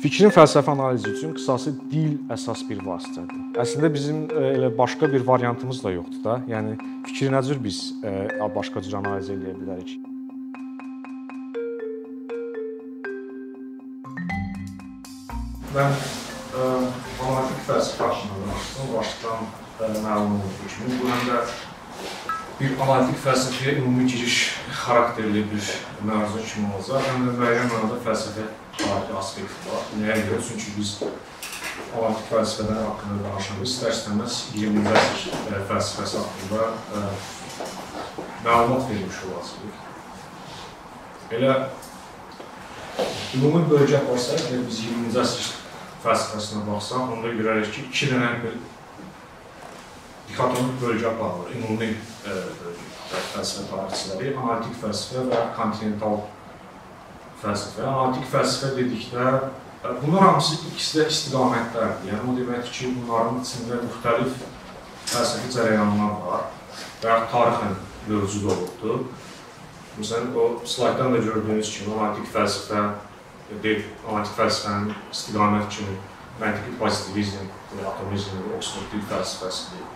Fikrin fəlsəfi analizi üçün qısası dil əsas bir vasitədir. Əslində bizim e, elə başqa bir variantımız da yoxdur da. Yəni fikri nə cür biz e, başqa cür analiz edə bilərik? Mən ə, e, analitik fəlsəfə haqqında danışdım. Başdan məlum olduğu kimi bu həm də bir analitik fəlsəfəyə ümumi giriş xarakterli bir mövzu kimi olacaq, həm də müəyyən mənada fəlsəfə tarixi aspekti var. Nəyə görə? Çünki biz analitik fəlsəfədən haqqında danışanda istər-istəməz 20-ci əsr fəlsəfəsi haqqında ə, məlumat vermiş olacağıq. Elə ümumi bölgə varsa, əgər biz 20-ci əsr fəlsəfəsinə baxsaq, onda görərik ki, iki dənə dikotomik bölgə aparılır. Ümumi ə, e, fəlsəfə tarixçiləri, analitik fəlsəfə və kontinental fəlsəfə. Analitik fəlsəfə dedikdə e, bunlar hamısı ikisi də istiqamətlərdir. Yəni o deməkdir ki, bunların içində müxtəlif fəlsəfi cərəyanlar var və tarixən mövcud olubdur. Məsələn, o slayddan da gördüyünüz kimi analitik fəlsəfə, deyil, analitik fəlsəfənin istiqamət kimi məntiqi pozitivizm, atomizm, Oxford dil fəlsəfəsidir.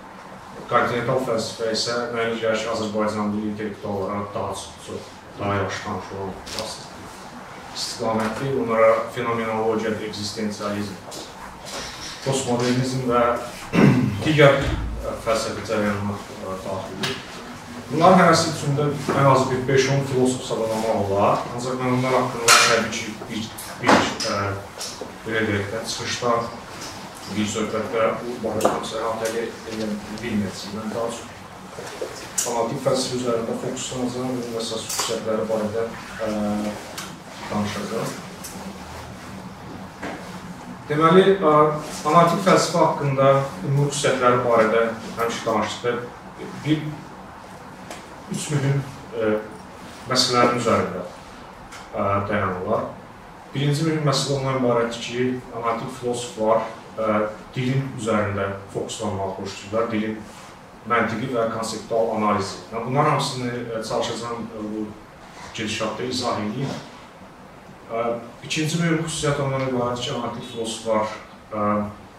Kontinental fəlsəfə isə mənə gəlir ki, Azərbaycanlı intellektuallara daha çox, daha yaxşı tanış olan fəlsəfə istiqamətli, onlara fenomenologiya, eksistensializm, postmodernizm və digər fəlsəfi cərəyanlar daxildir. Bunların hərəsi içində ən az bir 5-10 filosof sadalamaq olar. Ancaq mən onlar haqqında təbii ki, bir, bir ə, belə deyək də, çıxışda bir söhbətdə bu barədə əhatəli edə bilməyəcəyim. Mən daha çox analitik fəlsəfə üzərində fokuslanacağım və əsas xüsusiyyətləri barədə ə, danışacaq. Deməli, analitik fəlsəfə haqqında ümumi xüsusiyyətləri barədə həmişə danışdıq. Bir, üç mühüm e, məsələlərin üzərində e, dayanırlar. Birinci mühüm məsələ ondan ibarətdir ki, analitik filosoflar e, dilin üzərində fokuslanmağı xoşlayırlar, dilin məntiqi və konseptual analizi. Yəni, bunların hamısını e, çalışacağım e, bu gedişatda izah edeyim. İkinci mühüm xüsusiyyət ondan ibarətdir ki, analitik filosoflar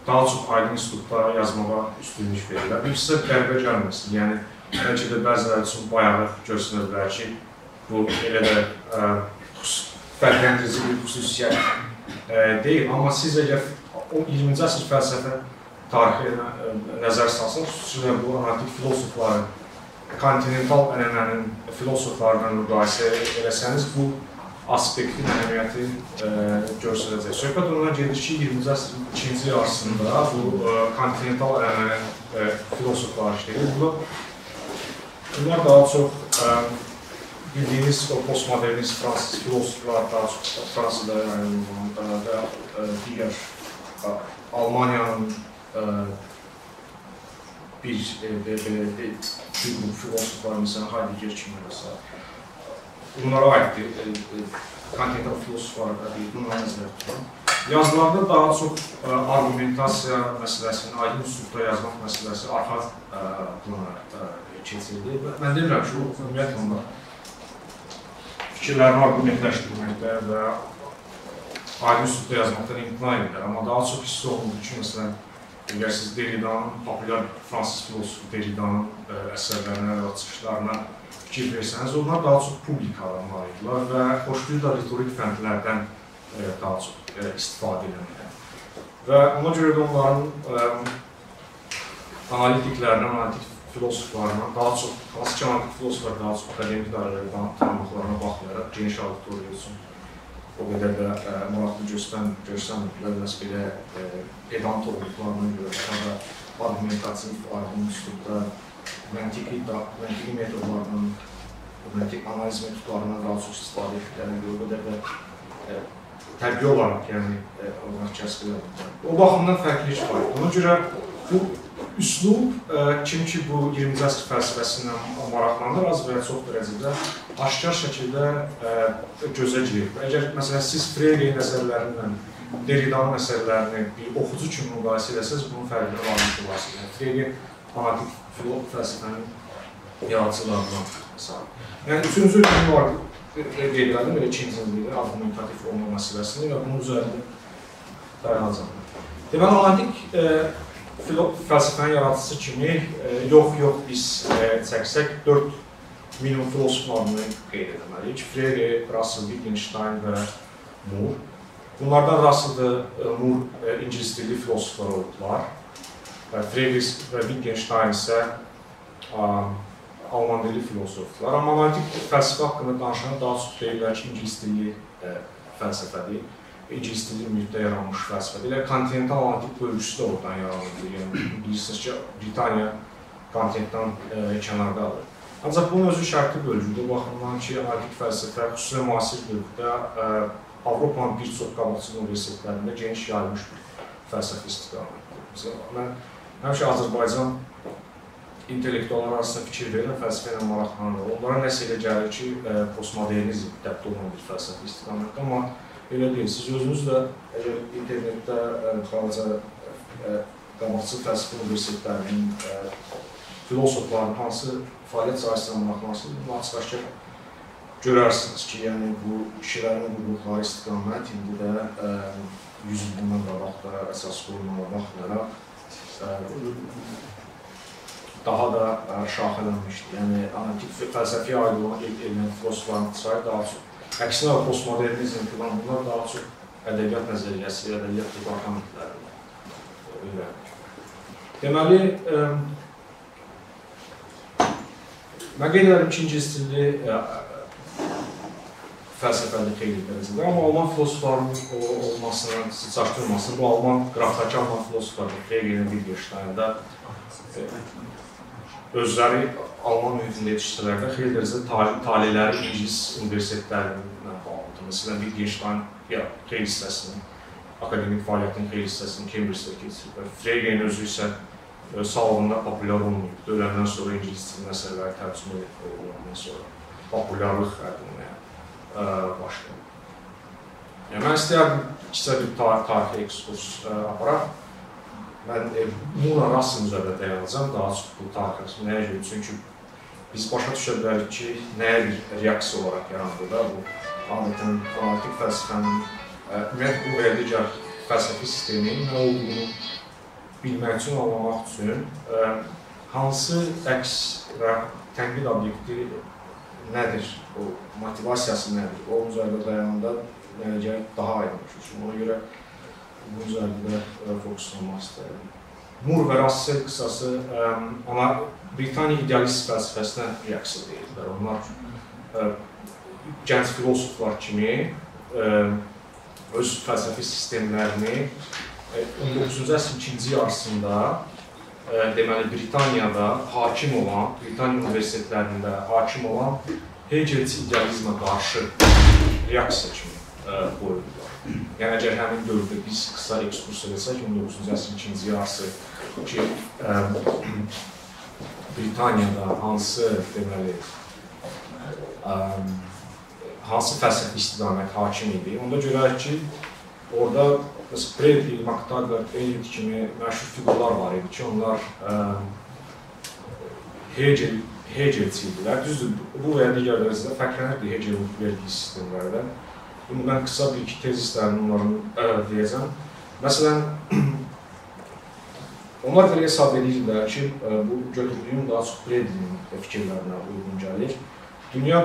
daha çox aydın institutda yazmağa üstünlük verirlər. Bu sizə qəribə gəlməsin. Yəni, bəlkə də bəziləri üçün bayağı görsünə bilər ki, bu elə də fərqləndirici bir xüsusiyyət deyil. Amma siz əgər o 20-ci əsr fəlsəfə tarixinə nəzər salsaq, xüsusilə bu analitik filosofların kontinental ənənənin filosoflarla müqayisə eləsəniz, bu aspektin əhəmiyyəti e, göstərəcək. Söhbət ondan gedir ki, 20-ci əsrin ikinci yarısında bu e, kontinental ənənənin e, filosoflar işləyir. Burada bunlar daha çox e, bildiyiniz o postmodernist fransız filosoflar daha çox Fransada yəni, e, digər Almaniyanın bir belə bir qrup filosoflar, məsələn, Heidegger kimi məsələn, E, e, kontinental filosoflar deyil, bunları nəzərdə tuturam. Yazılarda daha çox ə, argumentasiya məsələsini, aydın üslubda yazmaq məsələsi arxa plana keçirdi. Mən demirəm ki, ümumiyyətlə onlar fikirlərini argumentləşdirməkdə və aydın üslubda yazmaqdan imtina edirlər. Amma daha çox hiss olunur ki, məsələn, əgər siz Derridanın, populyar fransız filosofu Derridanın əsərlərinə və çıxışlarına fikir versəniz, onlar daha çox publikalara malikdirlər və xoşlayırlar retorik fəndlərdən e, daha çox e, istifadə edənlər. Və ona görə də onların e, analitiklərinə, analitik filosoflarına daha çox, klassik analitik filosoflar daha çox akademik dairələrdən tanıdıqlarına baxmayaraq geniş auditoriya üçün o qədər də ə, maraqlı göstərm göstərmədilər, məhz belə ə, pedant olduqlarına görə ya da argumentativ aydın üslubda məntiqi, məntiqi metodlardan, məntiq analiz metodlarından daha çox istifadə etdiklərinə görə o qədər də tərbiyə olaraq, yəni onları kəsb edir. O baxımdan fərqlilik var. Ona görə bu üslub kim ki bu 20-ci əsr fəlsəfəsindən maraqlanır az və çox dərəcədə aşkar şəkildə gözə girir. Əgər məsələn siz Freyreyin əsərlərindən Derridanın əsərlərini bir oxucu kimi müqayisə etsəz, bunun fərqini anlamış olasınız. Freyre fanatik filosof fəlsəfənin yaradıcılarından məsələn. Yəni üçüncü gün var qeyd edirəm, belə ikinci ildə argumentativ olma məsələsini və bunun üzərində dayanacaq. Deməli, analitik e, fəlsəfənin yaradıcısı kimi e, yox, yox biz e, çəksək 4 minimum filosoflarını qeyd etməliyik. Frege, Russell, Wittgenstein və Moore. Bunlardan Russell və Moore ingilis dilli filosoflar oldular. Frege və Wittgenstein isə Alman dilli filosoflar. Amma analitik fəlsəfə haqqında danışan daha çox deyirlər ki, ingilis dilli fəlsəfədir ingilis dilli mühitdə yaranmış fəlsəfədir. Elə kontinental analitik bölgüsü də oradan yaranır. Yəni bilirsiniz ki, Britaniya kontinentdən e, kənardadır. Ancaq bunun özü şərti bölgüdür. O baxımdan ki, analitik fəlsəfə xüsusilə müasir dövrdə e, Avropanın bir çox qabaqcıl universitetlərində geniş yayılmış bir fəlsəfi istiqamətdir. Məsələn, mən həmişə Azərbaycan intellektuallar arasında fikir verirəm, fəlsəfə ilə maraqlanır. Onlara nəsə elə gəlir ki, e, postmodernizm dəbdə olan bir fəlsəfi istiqamətdir, amma Elə deyil. Siz özünüz də əgər internetdə ə, xarici qabaqcıl fəlsəfə universitetlərinin filosofların hansı fəaliyyət sahəsində maraqlansınız, bunu açıq-aşkar görərsiniz ki, yəni bu kişilərin quruluşları istiqamət indi də ə, 100 il bundan qabaq da əsas qoyulmaya baxmayaraq daha da ə, şaxələnmişdi. Yəni analitik fəlsəfi aid olan elmi filosofların sayı daha çox Əksinə postmodernizm filan bunlar daha çox ədəbiyyat nəzəriyyəsi, ədəbiyyat departamentləri öyrənir. Deməli, mən qeyd edirəm ki, ingilis dilli fəlsəfəli xeyli dərəcədə, amma Alman filosoflarının olmasını, sizi çaşdırmasın, bu Alman, qrafdakı Alman filosoflar, Hegelin, Wittgenstein'da özləri Alman mühitində yetişdirələrdə xeyli dərəcədə tali, taliləri ingilis universitetlərindən bağlıdır. Məsələn, Wittgenstein ya xeyli hissəsini, akademik fəaliyyətin xeyli hissəsini Cambridge-də keçirib. Frege'nin özü isə sağlığında populyar olmayıb. Öləndən sonra ingilis dilinin əsərləri tərcümə olunandan sonra populyarlıq əldə başlayıb. Yəni, mən istəyərdim kiçə bir tarixi ekskurs aparaq. Mən e, Muna Rassın üzərində dayanacam, daha çox bu tarix nəyə görə? Çünki biz başa düşə bilərik ki, nəyə bir reaksiya olaraq yarandı da bu adətən analitik fəlsəfənin e, ümumiyyətlə bu və ya digər fəlsəfi sistemin nə olduğunu bilmək üçün, anlamaq üçün ə, e, hansı əks və tənqid obyekti nədir, o motivasiyası nədir, onun üzərində dayananda mənə daha aydın düşür. Ona görə bunun üzərində fokuslanmaq istəyirəm. Mur və Russell qısası ə, ona Britaniya idealist fəlsəfəsinə reaksiya deyirlər. Onlar ə, gənc filosoflar kimi ə, öz fəlsəfi sistemlərini 19-cu əsrin ikinci yarısında deməli Britaniyada hakim olan, Britaniya universitetlərində hakim olan Hegelci idealizmə qarşı reaksiya kimi ə, qoyulurlar. Yəni əgər həmin dövrdə biz qısa ekskursiya etsək, 19-cu əsrin ikinci yarısı ki, ə, Britaniyada hansı deməli ə, hansı fəlsəfi istiqamət hakim idi, onda görərək ki, orada məsələn Bradley, McTaggart, Eliot kimi məşhur fiqurlar var idi ki, onlar Hegel Hegelçi idilər. Düzdür, bu və ya digər dərəcədə fərqlənirdi Hegelin verdiyi sistemlərdən. İndi mən qısa bir-iki tezislərini onların deyəcəm. Məsələn, onlar belə hesab edirlər ki, bu götürdüyüm daha çox Bredlinin fikirlərinə uyğun gəlir. Dünya,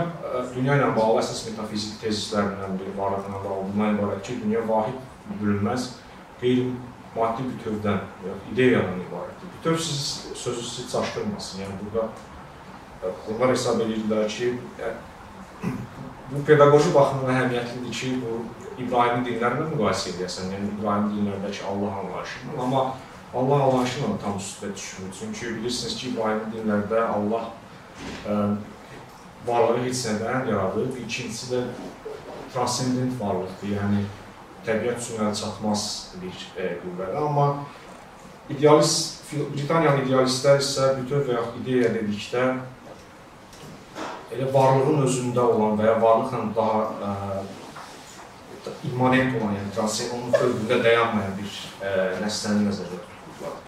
dünya ilə bağlı əsas metafizik tezislərindən biri varlıqla bağlı bundan ibarət ki, dünya vahid bölünməz qeyri-maddi bütövdən, ideyadan ibarətdir. Bütöv siz, sözü sizi çaşdırmasın. Yəni, burada onlar hesab edirlər ki, bu pedaqoji baxımdan əhəmiyyətlidir ki, bu İbrahimi dinlərlə müqayisə edəsən, yəni İbrahim dinlərdəki Allah anlayışından, amma Allah anlayışıyla tam üstə düşmür. Çünki bilirsiniz ki, İbrahim dinlərdə Allah ə, varlığı heç nədən yaradıb, ikincisi də transcendent varlıqdır, yəni təbiət üçün əl çatmaz bir e, qüvvədir. Amma idealist, Britaniyalı idealistlər isə bütöv və yaxud ideya dedikdə elə varlığın özündə olan və ya varlıqla daha ə, e, immanent olan, yəni transcend onun fövqündə dayanmayan bir ə, e, nəsəni nəzərdə tutulurlar.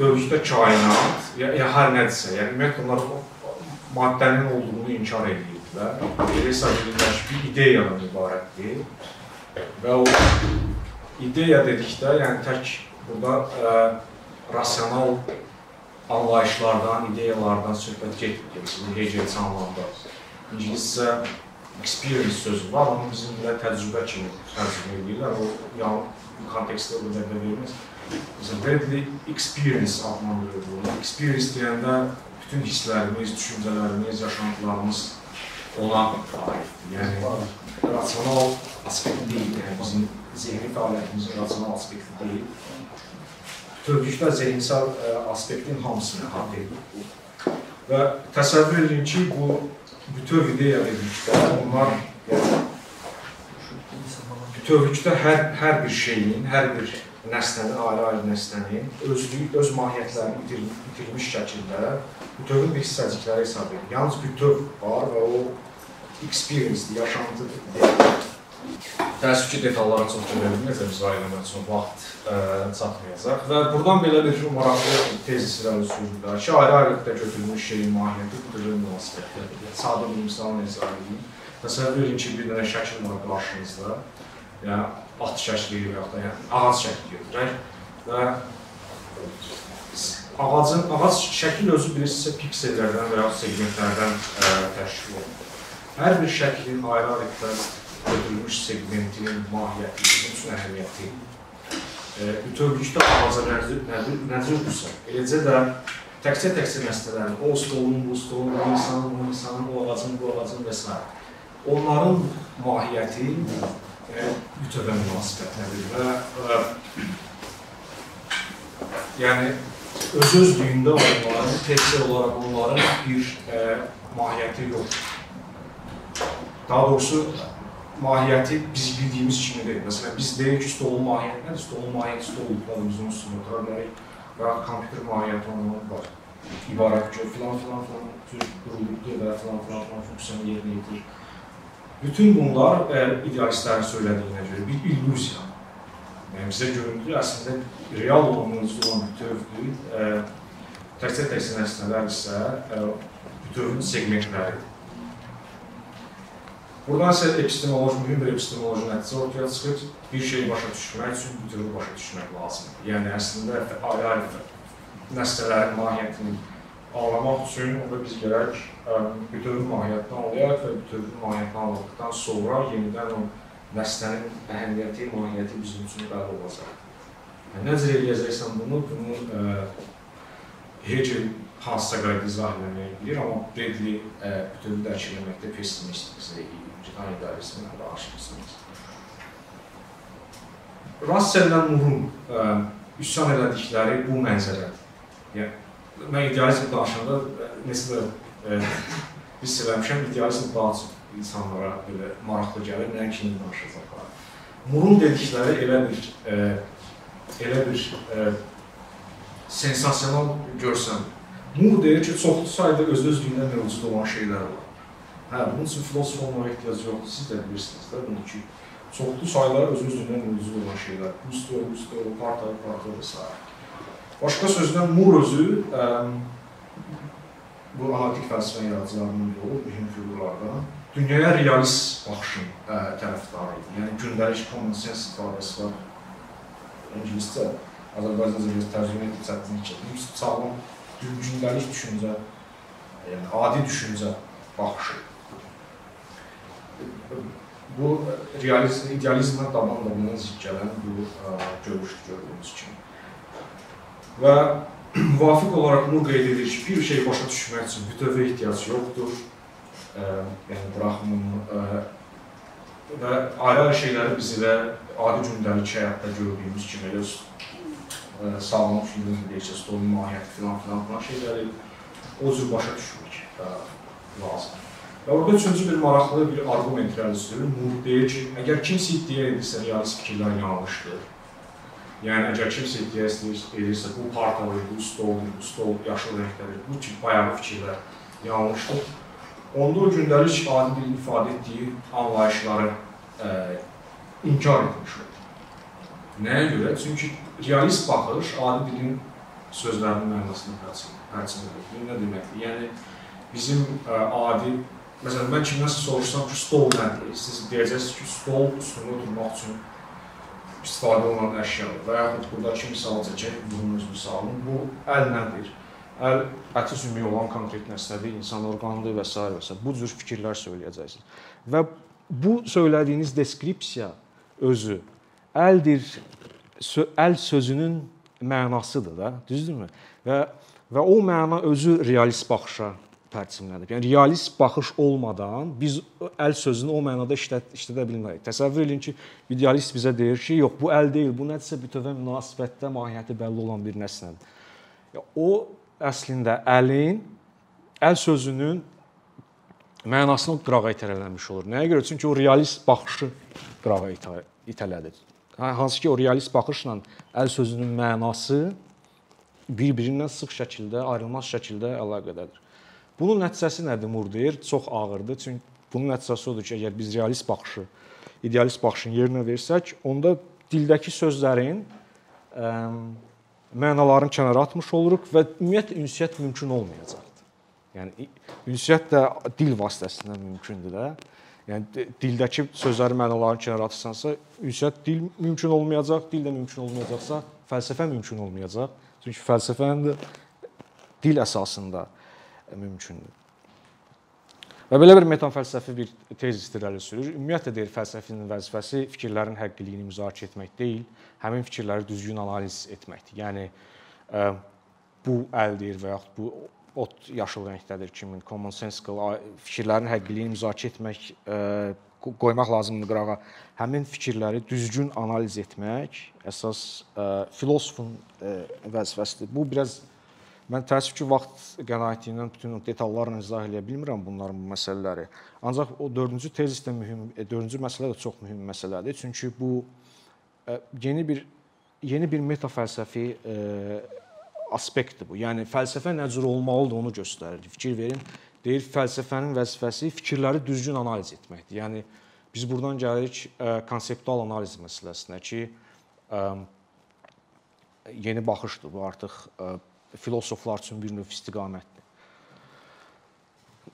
Dövlükdə kainat, ya, ya hər nədirsə, yəni ümumiyyətlə onlar maddənin olduğunu inkar edirdilər. Elə hesab edirlər ki, bir ideyadan ibarətdir və o ideya dedikdə, yəni tək burada ə, rasional anlayışlardan, ideyalardan söhbət getmir. Hegel anlamda. İngiliscə experience sözü var, onu bizim də təcrübə kimi tərcümə edirlər. O yəni kontekstdə o qədər də verməz. Məsələn, Bradley experience adlandırır bunu. Experience deyəndə bütün hisslərimiz, düşüncələrimiz, yaşantılarımız ona aiddir. Yəni rasional aspekt deyil, yəni bizim zehni fəaliyyətimizin rasional aspekti deyil. Bütövlükdə zehinsel aspektin hamısını əhatə edir. Və təsəvvür edin ki, bu bütöv ideya dedikdə onlar yəni, bütövlükdə hər, hər bir şeyin, hər bir nəslənin, ayrı-ayrı nəslənin özlüyü, öz mahiyyətlərini itir, itirmiş şəkildə bütövün bir hissəcikləri hesab edir. Yalnız bütöv var və o experience-dir, yaşantıdır. Təəssüf ki, detallara çox görə bilməyəcəm, izah eləmək üçün vaxt ə, çatmayacaq. Və buradan belə bir maraqlı tezis irəli sürürlər ki, ayrı-ayrılıqda götürülmüş şeyin mahiyyəti bütövün münasibətdir. Sadə bir misalını izah edeyim. Məsələn, verin ki, bir dənə şəkil var qarşınızda yəni at şəkli və yaxud da yəni ağac şəkli götürək və ağacın ağac şəkil özü bilirsinizsə piksellərdən və ya segmentlərdən ə, təşkil olunur. Hər bir şəklin ayrı-ayrılıqda götürülmüş segmentin mahiyyəti, üçün əhəmiyyəti e, bütövlükdə ağaca nəzirdirsə, eləcə də təkcə-təkcə məsələlərin, o stolun, bu stolun, bu insanın, bu insanın, bu ağacın, bu ağacın və s. Onların mahiyyəti münasibətlədir və, və yəni öz-özlüyündə onların, təkcə olaraq onların bir ə, mahiyyəti yoxdur. Daha doğrusu mahiyyəti biz bildiyimiz kimi deyil. Məsələn, biz deyirik ki, stolun mahiyyəti nədir? Stolun mahiyyəti biz onun üstündə otura bilərik və kompüter mahiyyəti onun var. İbarət ki, filan filan filan tür qurulubdur və filan filan filan funksiyanı yerinə yetirir. Bütün bunlar ə, idealistlərin söylədiyinə görə bir illüziya. Yəni bizə göründüyü əslində real olan, mövcud olan bütövdür. Təkcə-təkcə nəslələr isə ə, bütövün segmentləridir. Buradan isə epistemoloji, mühüm bir epistemoloji nəticə ortaya çıxır. Bir şeyi başa düşmək üçün bütövü başa düşmək lazımdır. Yəni əslində ayrı-ayrı nəslələrin mahiyyətini anlamaq üçün onda biz gərək bütövün mahiyyətini anlayaq və bütövün mahiyyətini anladıqdan sonra yenidən o nəslənin əhəmiyyəti, mahiyyəti bizim üçün bəlli olacaq. Yəni, necə eləyəcəksən bunu, bunu ə, Hegel hansısa qayda izah eləmək bilir, amma Bradley ə, bütövü dərk eləməkdə pessimist imtihan idarəsindən danışırsınız. Russell-lə Murun ə, üsyan elədikləri bu mənzərədir. Yəni, mən idealizm danışanda necə də hiss eləmişəm, idealizm daha çox insanlara belə maraqlı gəlir, nəyə kimi danışacaqlar. Murun dedikləri elə bir e, elə bir e, sensasional görsəm. Mur deyir ki, çoxlu sayda öz-özlüyündə mövcud olan şeylər var. Hə, bunun üçün filosof olmağa ehtiyac yoxdur, siz də bilirsiniz də bunu ki, çoxlu sayda öz-özlüyündə mövcud olan şeylər. Gusto, gusto, parta, parta və s. Başqa sözlə, Mur özü ə, bu analitik fəlsəfə yaradıcılarının biri olub, mühüm figurlardan. Dünyaya realist baxışın ə, tərəfdarı idi. Yəni gündəlik common sense ifadəsi var. İngiliscə, Azərbaycanca bir tərcümə etib çətinlik çəkdim. Sağlam gündəlik düşüncə, yəni adi düşüncə baxışı. Bu realizm, idealizmə dabanla zidd gələn bu ə, görüşdür gördüyünüz kimi. Və müvafiq olaraq bunu qeyd edir ki, bir şey başa düşmək üçün bütövə ehtiyac yoxdur. Ə, yəni buraxın ə, və ayrı-ayrı şeyləri biz elə adi gündəlik həyatda gördüyümüz kimi elə ə, sağlam filmin deyəcək, stolun mahiyyəti filan filan filan şeyləri o cür başa düşmək ə, lazım. Və orada üçüncü bir maraqlı bir arqument irəli sürür. Mur deyir ki, əgər kimsə iddia edirsə realist fikirlər yanlışdır, Yəni əgər kimsə iddia edirsə, bu partalı, bu stoldur, bu stol yaşıl rəngdədir, bu tip bayağı fikirlər yanlışdır. Onda o gündəlik adi dilin ifadə etdiyi anlayışları ə, inkar etmiş olur. Nəyə görə? Çünki realist baxış adi dilin sözlərinin mənasını tərcümə edir. Bu nə deməkdir? Yəni bizim ə, adi Məsələn, mən kimdənsə soruşsam ki, stol nədir? Siz deyəcəksiniz ki, stol üstündə oturmaq üçün istifadə olunan əşyalar və yaxud burada misal çəkək, bunun öz misalını. Bu əl nədir? Əl əti sümüyü olan konkret nəsnədir, insan orqanıdır və s. və s. Bu cür fikirlər söyləyəcəksiniz. Və bu söylədiyiniz deskripsiya özü əldir əl sözünün mənasıdır da, düzdürmü? Və və o məna özü realist baxışa tərcümələnib. Yəni realist baxış olmadan biz əl sözünü o mənada işlət, işlədə bilmərik. Təsəvvür eləyin ki, idealist bizə deyir ki, yox, bu əl deyil, bu nədirsə bütövə münasibətdə mahiyyəti bəlli olan bir nəsnədir. O əslində əlin əl sözünün mənasını qırağa itələmiş olur. Nəyə görə? Çünki o realist baxışı qırağa itələdir. Hansı ki, o realist baxışla əl sözünün mənası bir-birindən sıx şəkildə, ayrılmaz şəkildə əlaqədədir. Bunun nəticəsi nədir Murder? Çox ağırdır. Çünki bunun nəticəsi odur ki, əgər biz realist baxışı, idealist baxışın yerinə versək, onda dildəki sözlərin ə, mənalarını kənara atmış oluruq və ümumiyyətlə ünsiyyət mümkün olmayacaqdır. Yəni ünsiyyət də dil vasitəsilə mümkündür də. Yəni dildəki sözlərin mənalarını kənara atırsansa, ünsiyyət dil mümkün olmayacaq, dil də mümkün olmayacaqsa, fəlsəfə mümkün olmayacaq. Çünki fəlsəfənin də dil əsasında mümkündür. Və belə bir metafəlsəfi bir tez irəli sürür. Ümumiyyətlə deyir fəlsəfinin vəzifəsi fikirlərin həqiqiliyini müzakirə etmək deyil, həmin fikirləri düzgün analiz etməkdir. Yəni ə, bu əldir və yaxud bu ot yaşıl rəngdədir kimi common sense fikirlərin həqiqiliyini müzakirə etmək ə, qoymaq lazımdır qırağa. Həmin fikirləri düzgün analiz etmək əsas ə, filosofun vəzifəsidir. Bu biraz Mən təəssüf ki, vaxt qənaəti ilə bütün detallarla izah edə bilmirəm bunların bu məsələləri. Ancaq o 4-cü tezis də mühüm, 4-cü e, məsələ də çox mühüm məsələdir. Çünki bu e, yeni bir yeni bir metafəlsəfi e, aspektdir bu. Yəni fəlsəfə nə cür olmalıdır onu göstərir. Fikir verin. Deyir fəlsəfənin vəzifəsi fikirləri düzgün analiz etməkdir. Yəni biz burdan gəlirik konseptual analiz məsələsinə ki, yeni baxışdır bu artıq filosoflar üçün bir növ istiqamətdir.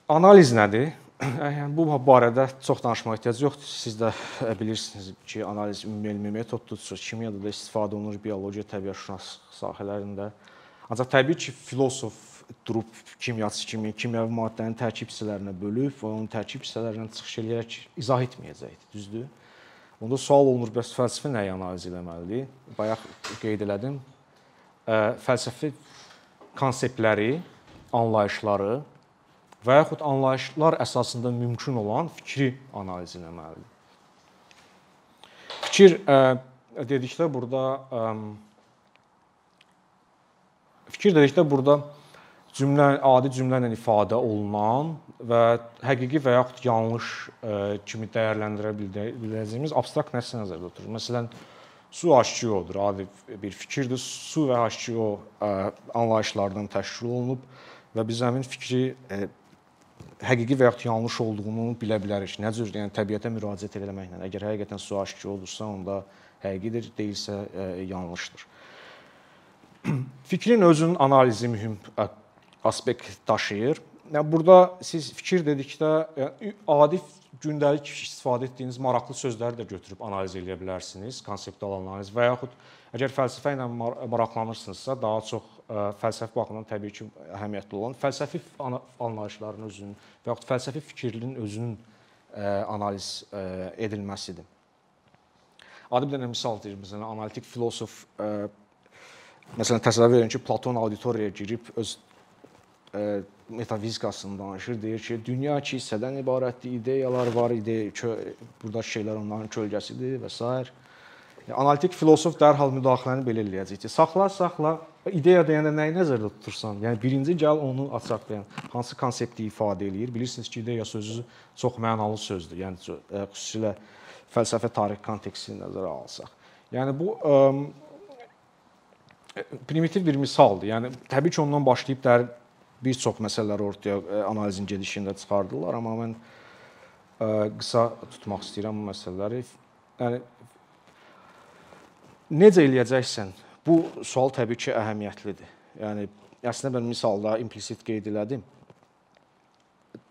Analiz nədir? Yəni bu barədə çox danışmağa ehtiyac yoxdur. Siz də bilirsiniz ki, analiz ümumi metoddur. Kimyada da istifadə olunur, biologiya, təbiətşünas sahələrində. Ancaq təbii ki, filosof durub kimyaçı kimi kimyəvi maddənin tərkib hissələrinə bölüb və onun tərkib hissələrindən çıxış edərək izah etməyəcəkdir, düzdür? Onda sual olunur, bəs fəlsəfə nəyi analiz etməlidir? Bayaq qeyd elədim. Fəlsəfi konseptləri, anlayışları və yaxud anlayışlar əsasında mümkün olan fikri analiz etməlidir. Fikir ə, dedikdə burada ə, fikir dedikdə burada cümlə adi cümlə ilə ifadə olunan və həqiqi və yaxud yanlış ə, kimi dəyərləndirə biləcəyimiz abstrakt nəsə nəzərdə tutulur. Məsələn, Su H2O-dur, adi bir fikirdir. Su və H2O anlayışlardan təşkil olunub və biz həmin fikri ə, həqiqi və ya yanlış olduğunu bilə bilərik. Nə cür, yəni təbiətə müraciət etməklə. Əgər həqiqətən su H2O-dursa, onda həqiqidir, deyilsə ə, yanlışdır. Fikrin özünün analizi mühüm aspekt daşıyır. Yəni burada siz fikir dedikdə yəni, adi gündəlik istifadə etdiyiniz maraqlı sözləri də götürüb analiz edə bilərsiniz, konseptual analiz və yaxud əgər fəlsəfə ilə maraqlanırsınızsa, daha çox ə, fəlsəfi baxımdan təbii ki, əhəmiyyətli olan fəlsəfi anlayışların özünün və yaxud fəlsəfi fikirlərin özünün ə, analiz edilməsidir. Adi bir dənə misal deyim, məsələn, analitik filosof məsələn təsəvvür edin ki, Platon auditoriyaya girib öz metafizikasını danışır, deyir ki, dünya iki hissədən ibarətdir, ideyalar var idi, burada şeylər onların kölgəsidir və s. Yəni analitik filosof dərhal müdaxiləni belə eləyəcək ki, saxla, saxla. İdeya deyəndə nəyi nəzərdə tutursan? Yəni birinci gəl onu açaq deyən hansı konsepti ifadə eləyir? Bilirsiniz ki, ideya sözü çox mənalı sözdür. Yəni xüsusilə fəlsəfə tarix kontekstini nəzərə alsaq. Yəni bu ə, primitiv bir misaldır. Yəni təbii ki, ondan başlayıb dər bir çox məsələlər ortaya e, analizin gedişində çıxardılar, amma mən e, qısa tutmaq istəyirəm bu məsələləri. Yəni necə eləyəcəksən? Bu sual təbii ki, əhəmiyyətlidir. Yəni əslində mən misalda implisit qeyd elədim.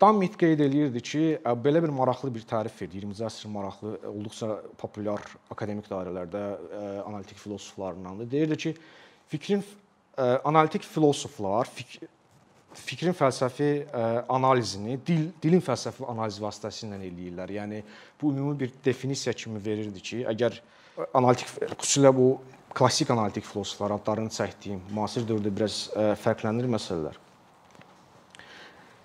Dammit qeyd eləyirdi ki, belə bir maraqlı bir tərif verdi. 20-ci əsrin maraqlı, olduqca populyar akademik dairələrdə analitik filosoflarındandır. Deyirdi ki, fikrin analitik filosoflar fik fikrin fəlsəfi analizini dil dilin fəlsəfi analizi vasitəsilə eləyirlər. Yəni bu ümumi bir definisiya kimi verirdi ki, əgər analitik xüsusilə bu klassik analitik filosoflar adlarını çəkdiyim müasir dövrdə biraz fərqlənir məsələlər.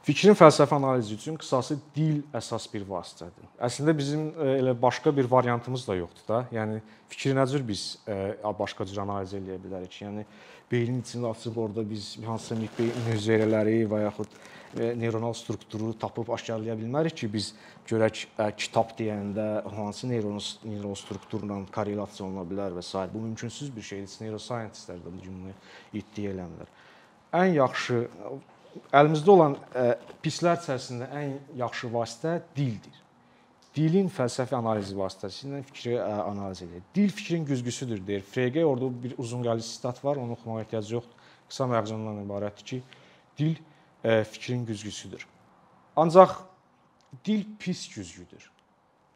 Fikrin fəlsəfi analizi üçün qısası dil əsas bir vasitədir. Əslində bizim e, elə başqa bir variantımız da yoxdur da. Yəni fikri nə cür biz e, başqa cür analiz edə bilərik? Yəni beynin içində açıb orada biz hansısa hüceyrələri və yaxud e, neyronal strukturu tapıb aşkarlaya bilmərik ki, biz görək kitab deyəndə hansı neyron neyron strukturla korrelasiya oluna bilər və s. Bu mümkünsüz bir şeydir. Neuroscientistlər də bu cümlə iddia edirlər. Ən yaxşı əlimizdə olan ə, e, pislər içərisində ən yaxşı vasitə dildir. Dilin fəlsəfi analizi vasitəsilə fikri ə, analiz edir. Dil fikrin güzgüsüdür deyir. Frege orada bir uzunqəli sitat var, onu oxumağa ehtiyac yoxdur. Qısa məğzundan ibarətdir ki, dil ə, fikrin güzgüsüdür. Ancaq dil pis güzgüdür.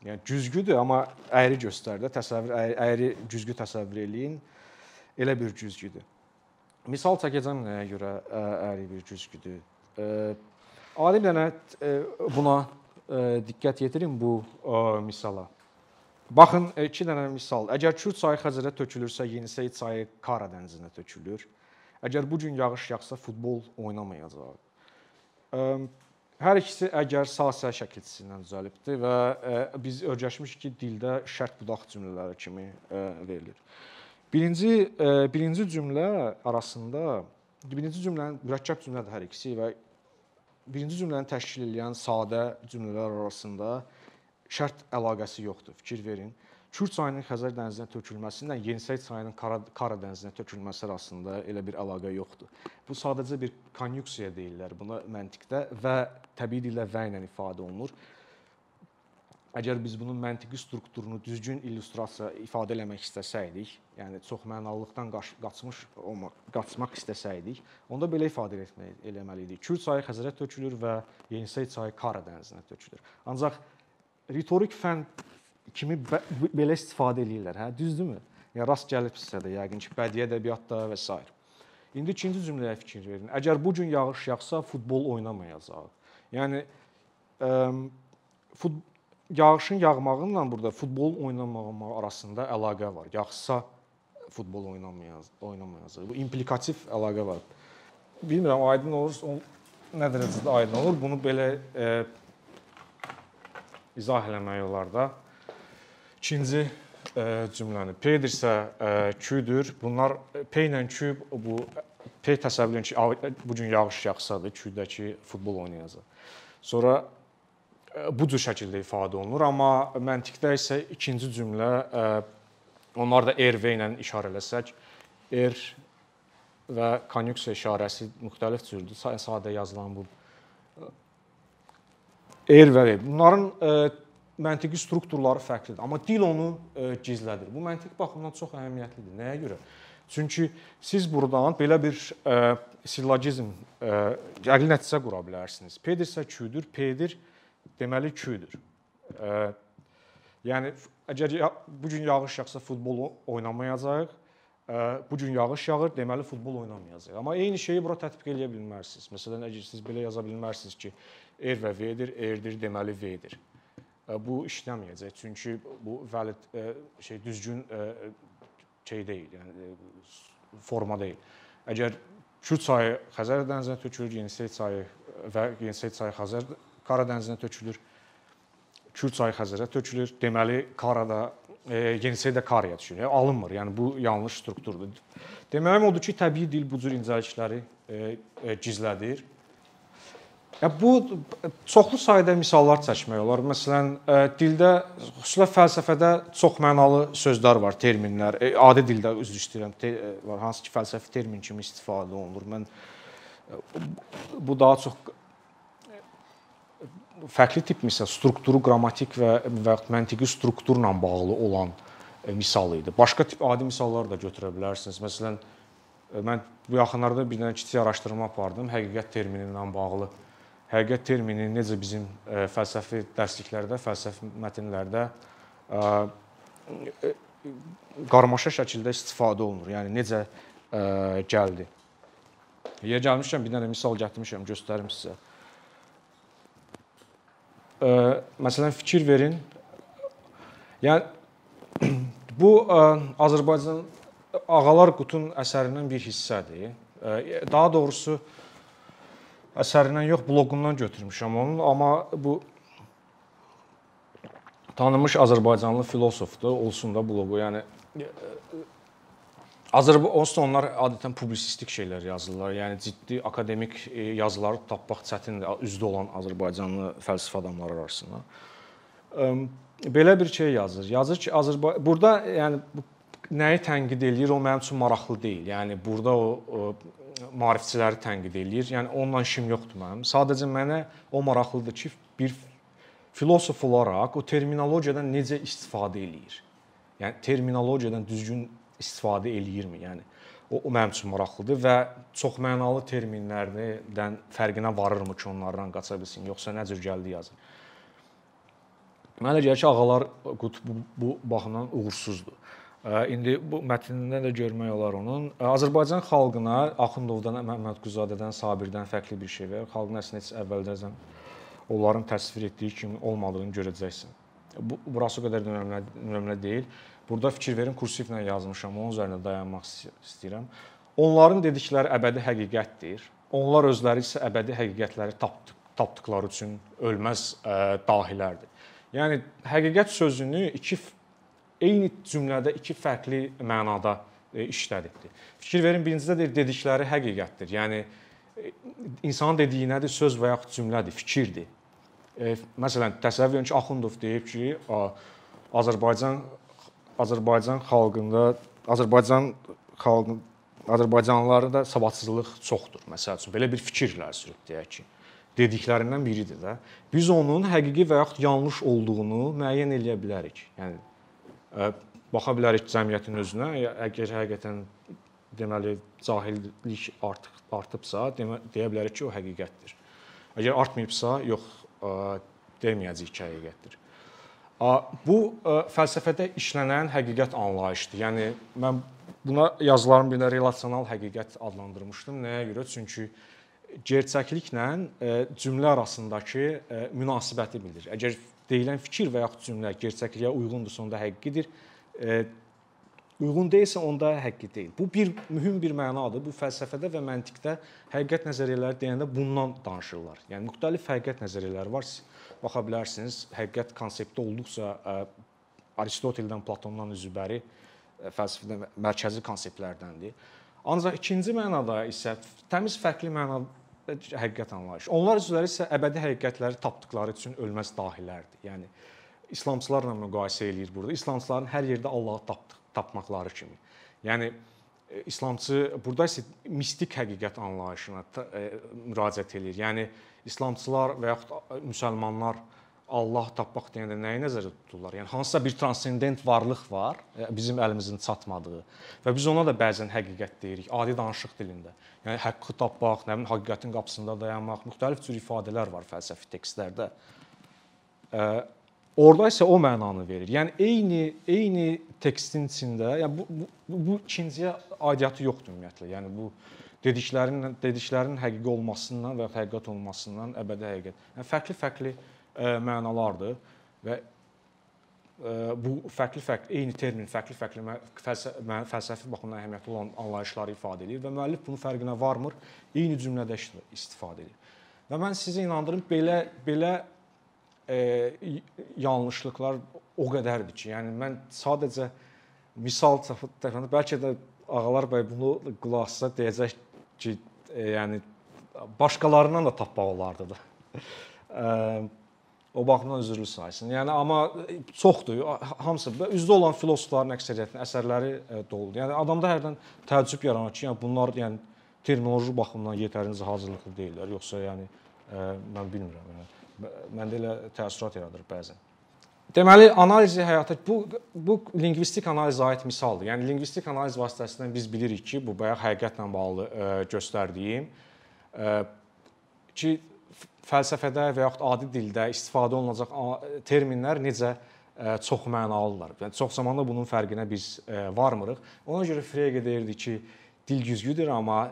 Yəni güzgüdür, amma əyri göstərdə təsəvvür əyri, əyri güzgü təsəvvür eləyin. Elə bir güzgüdür. Misal çəkəcəm nəyə görə əyri bir güzgüdür. Adi bir dənə buna diqqət yetirin bu misala. Baxın, iki dənə misal. Əgər Kür çayı Xəzərə tökülürsə, Yenisey çayı Kara dənizinə tökülür. Əgər bu gün yağış yağsa, futbol oynamayacaq. Hər ikisi əgər sahə şəkilçisindən düzəlibdir və biz öyrəşmişik ki, dildə şərt budaq cümlələri kimi verilir. Birinci e, birinci cümlə arasında birinci cümlənin mürəkkəb cümlədir hər ikisi və birinci cümləni təşkil edən sadə cümlələr arasında şərt əlaqəsi yoxdur. Fikir verin. Kür çayının Xəzər dənizinə tökülməsi ilə Yenisey çayının Kara, Kara dənizinə tökülməsi arasında elə bir əlaqə yoxdur. Bu sadəcə bir konjunksiya deyirlər buna məntiqdə və təbii dillə və ilə ifadə olunur. Əgər biz bunun məntiqi strukturunu düzgün illüstrasiya ifadə eləmək istəsəydik, yəni çox mənalıqdan qaçmış olmaq, qaçmaq istəsəydik, onda belə ifadə etmək eləməli idik. Kür çayı Xəzərə tökülür və Yenisey çayı Kara dənizinə tökülür. Ancaq ritorik fən kimi belə istifadə eləyirlər, hə, düzdürmü? Yəni rast gəlibsə də yəqin ki, bədii ədəbiyyatda və s. İndi ikinci cümləyə fikir verin. Əgər bu gün yağış yağsa, futbol oynamayacaq. Yəni ə, fut yağışın yağmağı ilə burada futbol oynamamaq arasında əlaqə var. Yağsa futbol oynamayacaq, oynamayacaq. Bu implikativ əlaqə var. Bilmirəm, aydın olur, nə dərəcədə aydın olur. Bunu belə e, izah eləmək olar da. İkinci e, cümləni P-dirsə e, Q-dür. Bunlar P ilə Q bu P təsəvvür edin ki, bu gün yağış yağsadır, Q-dəki futbol oynayacaq. Sonra bu cür şəkildə ifadə olunur, amma məntiqdə isə ikinci cümlə onlar da er və ilə işarə eləsək, er və konjunksiya işarəsi müxtəlif cürdür. Sadə yazılan bu er və ver. Bunların məntiqi strukturları fərqlidir, amma dil onu gizlədir. Bu məntiq baxımından çox əhəmiyyətlidir. Nəyə görə? Çünki siz burdan belə bir sillogizm, əqli nəticə qura bilərsiniz. P-dirsə Q-dür, P-dir deməli Q-dür. Yəni əgər bu gün yağış yağsa futbol oynamayacağıq. Bu gün yağış yağır, deməli futbol oynamayacağıq. Amma eyni şeyi bura tətbiq edə bilmərsiniz. Məsələn, əgər siz belə yaza bilmərsiniz ki, er və v-dir, erdir, deməli v-dir. Bu işləməyəcək. Çünki bu valid şey düzgün şey deyil, yəni forma deyil. Əgər Kür çayı Xəzər dənizinə tökülür, Yenisey çayı və Yenisey çayı Xəzər Qara dənizinə tökülür. Kür çayı Xəzərə tökülür. Deməli, Karada e, Yenisey də Karaya düşür. Yəni alınmır. Yəni bu yanlış strukturdur. Deməyim odur ki, təbii dil bu cür incəlikləri e, e, gizlədir. Ya bu çoxlu sayda misallar çəkmək olar. Məsələn, e, dildə xüsusilə fəlsəfədə çox mənalı sözlər var, terminlər. E, adi dildə üzr istəyirəm, e, var hansı ki, fəlsəfi termin kimi istifadə olunur. Mən bu daha çox fərqli tip misal strukturu, qrammatik və və məntiqi strukturla bağlı olan e, misal idi. Başqa tip adi misallar da götürə bilərsiniz. Məsələn, e, mən bu yaxınlarda bir dənə kiçik araşdırma apardım, həqiqət termini ilə bağlı. həqiqət termini necə bizim ə, fəlsəfi dərsliklərdə, fəlsəfi mətnlərdə qarmaşa şəkildə istifadə olunur. Yəni necə gəldi. Yer gəlmişkən bir dənə misal gətirmişəm, göstərim sizə. Ə, məsələn fikir verin. Yəni bu ə, Azərbaycan Ağalar Qutun əsərindən bir hissədir. Ə, daha doğrusu əsərindən yox, bloqundan götürmüşəm onun, amma bu tanınmış Azərbaycanlı filosofdur, olsun da bloqu. Yəni Azərbaycan onsuz da onlar adətən publisistik şeylər yazırlar. Yəni ciddi akademik e, yazıları tapmaq çətindir üzdə olan Azərbaycanlı fəlsəfə adamları arasında. Belə bir şey yazır. Yazır ki, Azərbaycan burada yəni nəyi tənqid eləyir, o mənim üçün maraqlı deyil. Yəni burada o, o maarifçiləri tənqid eləyir. Yəni onunla işim yoxdur mənim. Sadəcə mənə o maraqlıdır ki, bir filosof olaraq o terminologiyadan necə istifadə eləyir. Yəni terminologiyadan düzgün istifadə eləyirmi? Yəni o, o mənim üçün maraqlıdır və çox mənalı terminlərdən fərqinə varırmı ki, onlardan qaça bilsin, yoxsa nə cür gəldi yazır. Mənə gəlir ki, ağalar bu, bu baxımdan uğursuzdur. İndi bu mətnindən də görmək olar onun. Azərbaycan xalqına Axundovdan, Məmmədquzadədən, Sabirdən fərqli bir şey var. Xalqın əslində heç əvvəldən onların təsvir etdiyi kimi olmadığını görəcəksən. Bu burası o qədər də önəmli, önəmli deyil. Burada fikir verin, kursivlə yazmışam, onun üzərində dayanmaq istəyirəm. Onların dedikləri əbədi həqiqətdir. Onlar özləri isə əbədi həqiqətləri tapdı, tapdıqları üçün ölməz ə, dahilərdir. Yəni həqiqət sözünü iki eyni cümlədə iki fərqli mənada e, işlədibdir. Fikir verin, birincidə deyir dedikləri həqiqətdir. Yəni e, insanın dediyi nədir? Söz və yaxud cümlədir, fikirdir. E, məsələn, təsəvvür edin ki, Axundov deyib ki, Azərbaycan Azərbaycan xalqında Azərbaycan xalqın Azərbaycanlılarda savadsızlıq çoxdur. Məsəl üçün belə bir fikirlər sürüb deyək ki, dediklərindən biridir də. Biz onun həqiqi və yaxud yanlış olduğunu müəyyən eləyə bilərik. Yəni baxa bilərik cəmiyyətin özünə, əgər həqiqətən deməli cahillik artıq artıbsa, demə, deyə bilərik ki, o həqiqətdir. Əgər artmayıbsa, yox, deməyəcəyik ki, həqiqətdir. Bu fəlsəfədə işlənən həqiqət anlayışıdır. Yəni mən buna yazılarım belə relasional həqiqət adlandırmışdım. Nəyə görə? Çünki gerçəkliklə cümlə arasındakı münasibəti bildirir. Əgər deyilən fikir və yaxud cümlə gerçəkliyə uyğundursa, onda həqiqidir. E, uyğun deyilsə, onda həqiqi deyil. Bu bir mühüm bir mənadır. Bu fəlsəfədə və məntiqdə həqiqət nəzəriyyələri deyəndə bundan danışırlar. Yəni müxtəlif həqiqət nəzəriyyələri var. Siz baxa bilərsiniz. Həqiqət konsepti olduqca e, Aristoteldən, Platondan üzbəri fəlsəfədə mərkəzi konseptlərdəndir. Ancaq ikinci mənada isə təmiz fərqli mənada həqiqət anlayışı. Onlar özləri isə əbədi həqiqətləri tapdıqları üçün ölməz dahilərdir. Yəni islamçılarla müqayisə eləyir burada. İslamçıların hər yerdə Allahı tapdıq, tapmaqları kimi. Yəni islamçı burada isə mistik həqiqət anlayışına e, müraciət eləyir. Yəni islamçılar və yaxud müsəlmanlar Allah tapmaq deyəndə nəyi nəzərdə tuturlar? Yəni hansısa bir transcendent varlıq var, e, bizim əlimizin çatmadığı və biz ona da bəzən həqiqət deyirik, adi danışıq dilində. Yəni haqqı tapmaq, nə bilim, həqiqətin qapısında dayanmaq, müxtəlif cür ifadələr var fəlsəfi tekstlərdə. E, orda isə o mənanı verir. Yəni eyni eyni tekstin içində, yəni bu bu, bu ikinciyə aidiyyəti yoxdur ümumiyyətlə. Yəni bu dediklərinin dediklərinin həqiqi olmasından və həqiqət olmasından əbədi həqiqət. Yəni fərqli-fərqli mənalardır və bu fərqli-fərqli eyni termin fərqli-fərqli fəlsəfi baxımdan əhəmiyyətli olan anlayışları ifadə edir və müəllif bunun fərqinə varmır, eyni cümlədə istifadə edir. Və mən sizi inandırım belə belə e, yanlışlıqlar o qədərdir ki, yəni mən sadəcə misal təxminən bəlkə də ağalar bəy bunu qulaq assa deyəcək ki, e, yəni başqalarından da tapmaq olardı da. e, o baxımdan üzrlü sayılsın. Yəni amma çoxdur. Hamısı üzdə olan filosofların əksəriyyətinin əsərləri e, doludur. Yəni adamda hərdən təəccüb yaranır ki, yəni bunlar yəni terminoloji baxımdan yetərincə hazırlıqlı deyillər, yoxsa yəni ə, e, mən bilmirəm. Yəni məndə elə təəssürat yaradır bəzən. Deməli, analizi həyata bu bu lingvistik analizə aid misaldır. Yəni lingvistik analiz vasitəsilə biz bilirik ki, bu bayaq həqiqətlə bağlı ə, e, göstərdiyim ə, ki fəlsəfədə və yaxud adi dildə istifadə olunacaq terminlər necə çox mənalılar. Yəni çox zamanda bunun fərqinə biz varmırıq. Ona görə Frege deyirdi ki, dil güzgüdür, amma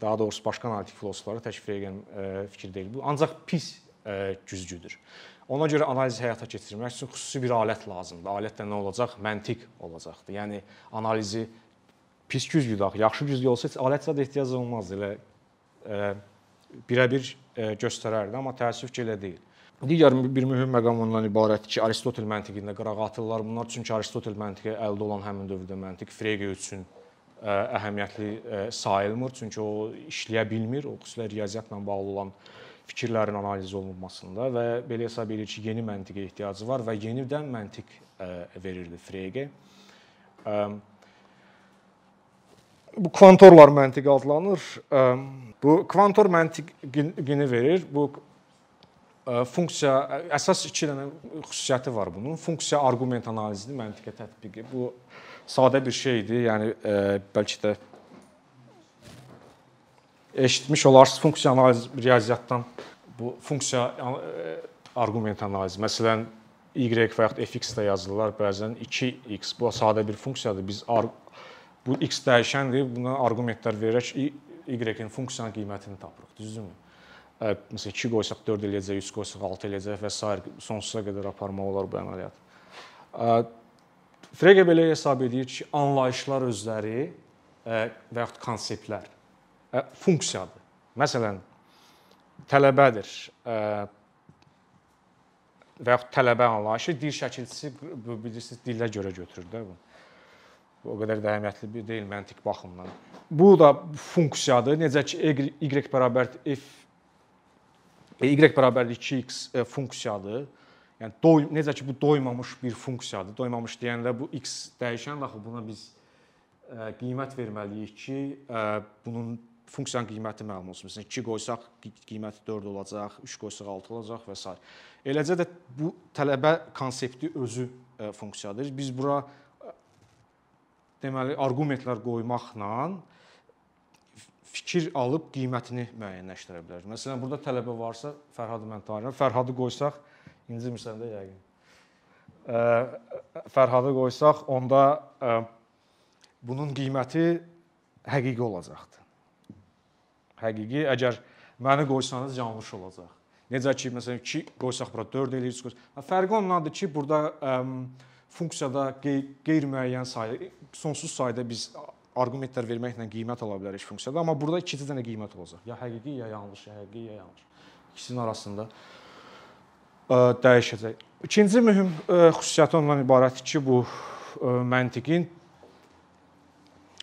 daha doğrusu başqa analitik filosofları tək Fregenin fikri deyil bu. Ancaq pis güzgüdür. Ona görə analizi həyata keçirmək üçün xüsusi bir alət lazımdır. Alət də nə olacaq? Məntiq olacaqdı. Yəni analizi pis güzgü dax, yaxşı güzgü olsa alət zad ehtiyac olmazdı. Elə e, birəbir e, göstərərdi, amma təəssüf ki, elə deyil. Digər bir mühüm məqam ondan ibarətdir ki, Aristotel məntiqində qırağa atırlar bunlar. Çünki Aristotel məntiqi əldə olan həmin dövrdə məntiq Frege üçün e, əhəmiyyətli sayılmır. Çünki o işləyə bilmir. O xüsusilə riyaziyyatla bağlı olan fikirlərin analiz olunmasında və belə hesab edir ki, yeni məntiqə ehtiyacı var və yenidən məntiq ə, verirdi Frege. Ə, bu kvantorlar məntiqi adlanır. Ə, bu kvantor məntiqini verir. Bu funksiya əsas 2 dənə xüsusiyyəti var bunun. Funksiya arqument analizini məntiqə tətbiqi. Bu sadə bir şeydir. Yəni bəlkə də eşitmiş olarsınız funksiya analiz riyaziyyatdan bu funksiya e, arqument analizi. Məsələn, y və yaxud fx-də yazılırlar. Bəzən 2x bu sadə bir funksiyadır. Biz bu x dəyişəndir. Buna arqumentlər verərək y-in funksiyanın qiymətini tapırıq. Düzdürmü? Məsələn 2 qoysaq 4 eləyəcək, 3 qoysaq 6 eləyəcək və s. sonsuza qədər aparmaq olar bu əməliyyat. Frege belə hesab edir ki, anlayışlar özləri və yaxud konseptlər funksiyadır. Məsələn, tələbədir və yaxud tələbə anlayışı dil şəkilçisi bilirsiniz dillə görə götürür də bu. O qədər də əhəmiyyətli bir deyil məntiq baxımından. Bu da funksiyadır. Necə ki y bərabər f y bərabər 2x funksiyadır. Yəni doy necə ki bu doymamış bir funksiyadır. Doymamış deyəndə bu x dəyişən axı buna biz qiymət verməliyik ki, bunun funksiyanın qiyməti məlum olsun. Məsələn 2 qoysaq qiyməti 4 olacaq, 3 qoysaq 6 olacaq və s. Eləcə də bu tələbə konsepti özü e, funksiyadır. Biz bura e, deməli arqumentlər qoymaqla fikir alıb qiymətini müəyyənləşdirə bilərik. Məsələn, burada tələbə varsa, Fərhadı mən tanıyıram. Fərhadı qoysaq, incimirsən də yəqin. E, Fərhadı qoysaq, onda bunun qiyməti həqiqi olacaqdır həqiqi. Əgər məni qoysanız yanlış olacaq. Necə ki, məsələn 2 qoysaq bura 4 eləyirsiniz. Fərqi ondadır ki, burada ə, funksiyada qeyri-müəyyən sayda, sonsuz sayda biz arqumentlər verməklə qiymət ala bilərik funksiyada, amma burada 2 dənə qiymət olacaq. Ya həqiqi, ya yanlış, ya həqiqi, ya yanlış. İkisinin arasında ə, dəyişəcək. İkinci mühüm ə, xüsusiyyəti ondan ibarətdir ki, bu ə, məntiqin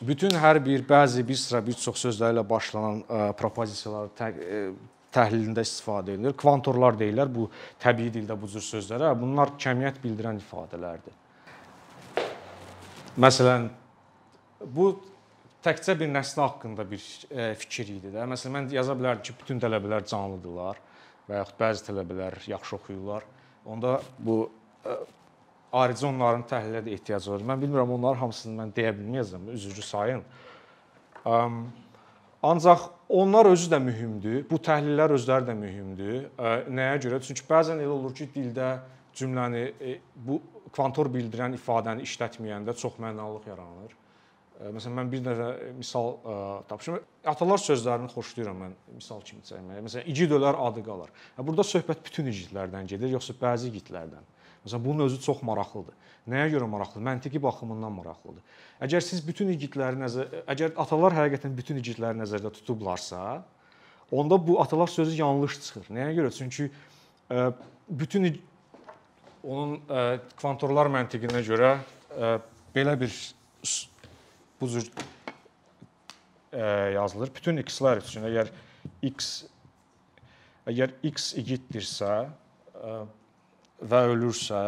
bütün hər bir bəzi bir sıra bir çox sözlərlə başlanan ə, e, propozisiyalar tə, ə, e, təhlilində istifadə edilir. Kvantorlar deyirlər bu təbii dildə bu cür sözlərə. Bunlar kəmiyyət bildirən ifadələrdir. Məsələn, bu təkcə bir nəsl haqqında bir e, fikir idi də. Məsələn, mən yaza bilərdim ki, bütün tələbələr canlıdırlar və yaxud bəzi tələbələr yaxşı oxuyurlar. Onda bu ayrıca onların təhlilə də ehtiyacı var. Mən bilmirəm onların hamısını mən deyə bilməyəcəm, üzrcü sayın. Ancaq onlar özü də mühümdür. Bu təhlillər özləri də mühümdür. Nəyə görə? Çünki bəzən elə olur ki, dildə cümləni e, bu kvantor bildirən ifadəni işlətməyəndə çox mənalılıq yaranır. Məsələn, mən bir dənə misal tapışım. Atalar sözlərini xoşlayıram mən misal kimi çəkməyə. Məsələn, igid ölər adı qalar. Burada söhbət bütün igidlərdən gedir, yoxsa bəzi igidlərdən? Məsələn, bunun özü çox maraqlıdır. Nəyə görə maraqlıdır? Məntiqi baxımından maraqlıdır. Əgər siz bütün igidləri nəzər əgər atalar həqiqətən bütün igidləri nəzərdə tutublarsa, onda bu atalar sözü yanlış çıxır. Nəyə görə? Çünki ə, bütün onun ə, kvantorlar məntiqinə görə ə, belə bir bu cür yazılır. Bütün x-lər üçün əgər x əgər x igiddirsə, və ölürsə,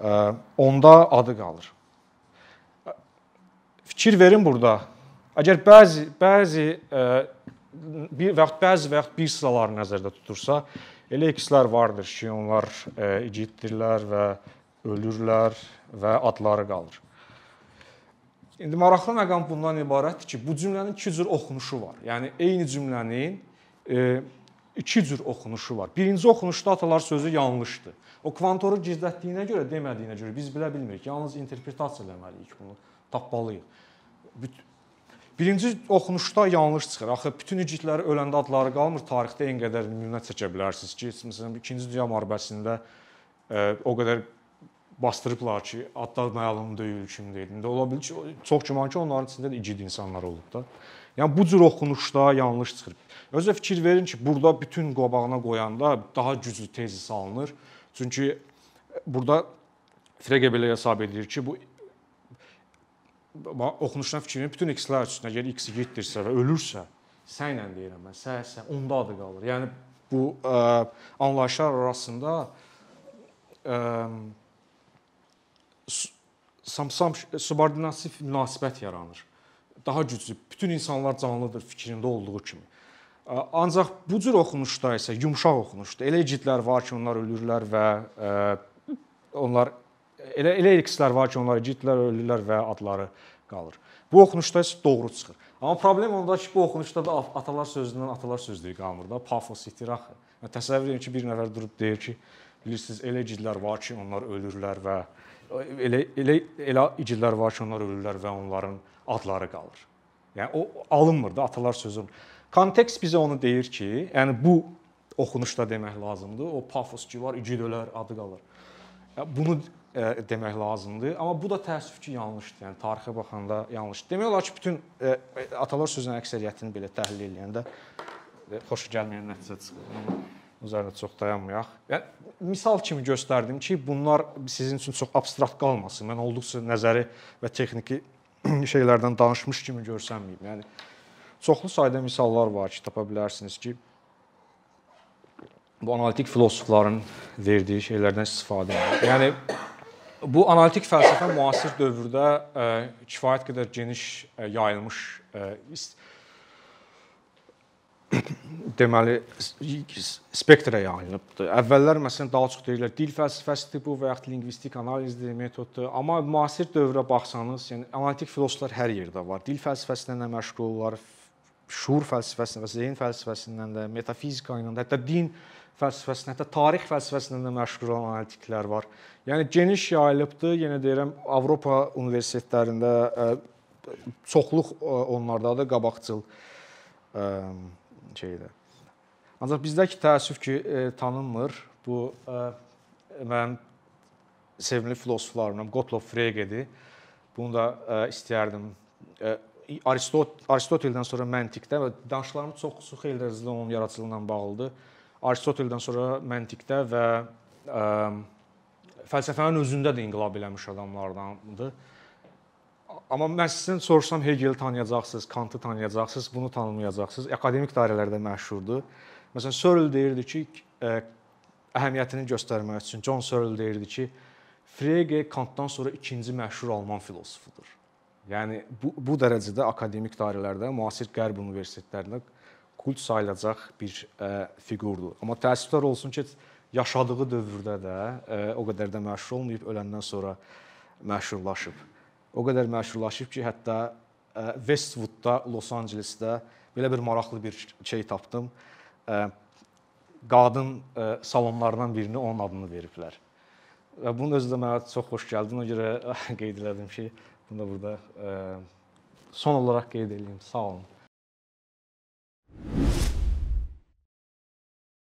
e, onda adı qalır. Fikir verin burada. Əgər bəzi bəzi e, bir yaxud bəzi yaxud bir sıraları nəzərdə tutursa, elə x-lər vardır ki, onlar e, igiddirlər və ölürlər və adları qalır. İndi maraqlı məqam bundan ibarətdir ki, bu cümlənin iki cür oxunuşu var. Yəni eyni cümlənin e, iki cür oxunuşu var. Birinci oxunuşda atalar sözü yanlışdır. O kvantoru gizlətdiyinə görə, demədiyinə görə biz bilə bilmirik. Yalnız interpretasiya eləməliyik bunu, tapmalıyıq. Birinci oxunuşda yanlış çıxır. Axı bütün igidləri öləndə adları qalmır. Tarixdə en qədər nümunə çəkə bilərsiniz ki, məsələn 2-ci Dünya müharibəsində e, o qədər bastırıblar ki, adlar məlum deyil kimdir. İndi ola bilər ki, çox güman ki, onların içində də igid insanlar olub da. Yəni bu cür oxunuşda yanlış çıxır. Özə fikir verin ki, burada bütün qabağına qoyanda daha güclü tezis alınır. Çünki burada Frege belə hesab edir ki, bu oxunuşdan fikir verin, bütün x-lər üçün əgər x yetdirsə və ölürsə, sənlə deyirəm mən, səhsə onda adı qalır. Yəni bu ə, anlayışlar arasında ə, samsam subordinativ münasibət yaranır. Daha güclü, bütün insanlar canlıdır fikrində olduğu kimi. Ancaq bu cür oxunuşda isə yumşaq oxunuşda elə cidlər var ki, onlar ölürlər və ə, onlar elə elə x-lər var ki, onlar cidlər ölürlər və adları qalır. Bu oxunuşda isə doğru çıxır. Amma problem ondadır ki, bu oxunuşda da atalar sözündən atalar sözlüyü qalmır da, pafos itir axı. Yəni təsəvvür edin ki, bir nəfər durub deyir ki, bilirsiniz, elə cidlər var ki, onlar ölürlər və elə elə elə igidlər var ki, onlar ölürlər və onların adları qalır. Yəni o alınmır da atalar sözü. Kontekst bizə onu deyir ki, yəni bu oxunuşda demək lazımdır. O pafos ki var, igid ölər, adı qalır. Yəni bunu ə, demək lazımdır. Amma bu da təəssüf ki, yanlışdır. Yəni tarixə baxanda yanlış. Demək olar ki, bütün ə, atalar sözünün əksəriyyətini belə təhlil edəndə xoş gəlməyən nəticə çıxır üzərində çox dayanmayaq. Yəni misal kimi göstərdim ki, bunlar sizin üçün çox abstrakt qalmasın. Mən olduqca nəzəri və texniki şeylərdən danışmış kimi görsənməyim. Yəni çoxlu sayda misallar var ki, tapa bilərsiniz ki, bu analitik filosofların verdiyi şeylərdən istifadə edir. Yəni bu analitik fəlsəfə müasir dövrdə ə, kifayət qədər geniş ə, yayılmış ə, deməli spektrə yayılıbdır. Əvvəllər məsələn daha çox deyirlər dil fəlsəfəsidir bu və yaxud lingvistik analizdir, metoddur. Amma müasir dövrə baxsanız, yəni analitik filosoflar hər yerdə var. Dil fəlsəfəsindən də məşğullar, şuur fəlsəfəsindən və zehin fəlsəfəsindən də, metafizika ilə də, hətta din fəlsəfəsindən, hətta tarix fəlsəfəsindən də məşğul olan analitiklər var. Yəni geniş yayılıbdır. Yenə deyirəm, Avropa universitetlərində çoxluq onlardadır, qabaqcıl şeydə. Ancaq bizdəki təəssüf ki, e, tanınmır. Bu e, mənim sevimli filosoflarımdan Gottlob Fregedir. Bunu da e, istəyərdim. E, Aristot Aristoteldən sonra məntiqdə və danışıqlarım çox xeyli dərəcədə onun yaradıcılığı ilə bağlıdır. Aristoteldən sonra məntiqdə və ə, fəlsəfənin özündə də inqilab eləmiş adamlardandır. Amma mən sizdən sorsam Hegeli tanıyacaqsınız, Kantı tanıyacaqsınız, bunu tanımayacaqsınız. Akademik dairələrdə məşhurdur. Məsələn, Searle deyirdi ki, ə, əhəmiyyətini göstərmək üçün John Searle deyirdi ki, Frege Kantdan sonra ikinci məşhur alman filosofudur. Yəni bu bu dərəcədə akademik dairələrdə, müasir qərb universitetlərində kult sayılacaq bir ə, fiqurdur. Amma təəssüflər olsun ki, yaşadığı dövrdə də ə, o qədər də məşhur olmayıb, öləndən sonra məşhurlaşıb o qədər məşhurlaşıb ki, hətta Westwoodda, Los Ancelesdə belə bir maraqlı bir şey tapdım. Qadın salonlarından birini onun adını veriblər. Və bunun özü də mənə çox xoş gəldi. Ona görə qeyd elədim ki, bunu da burada son olaraq qeyd edeyim. Sağ olun.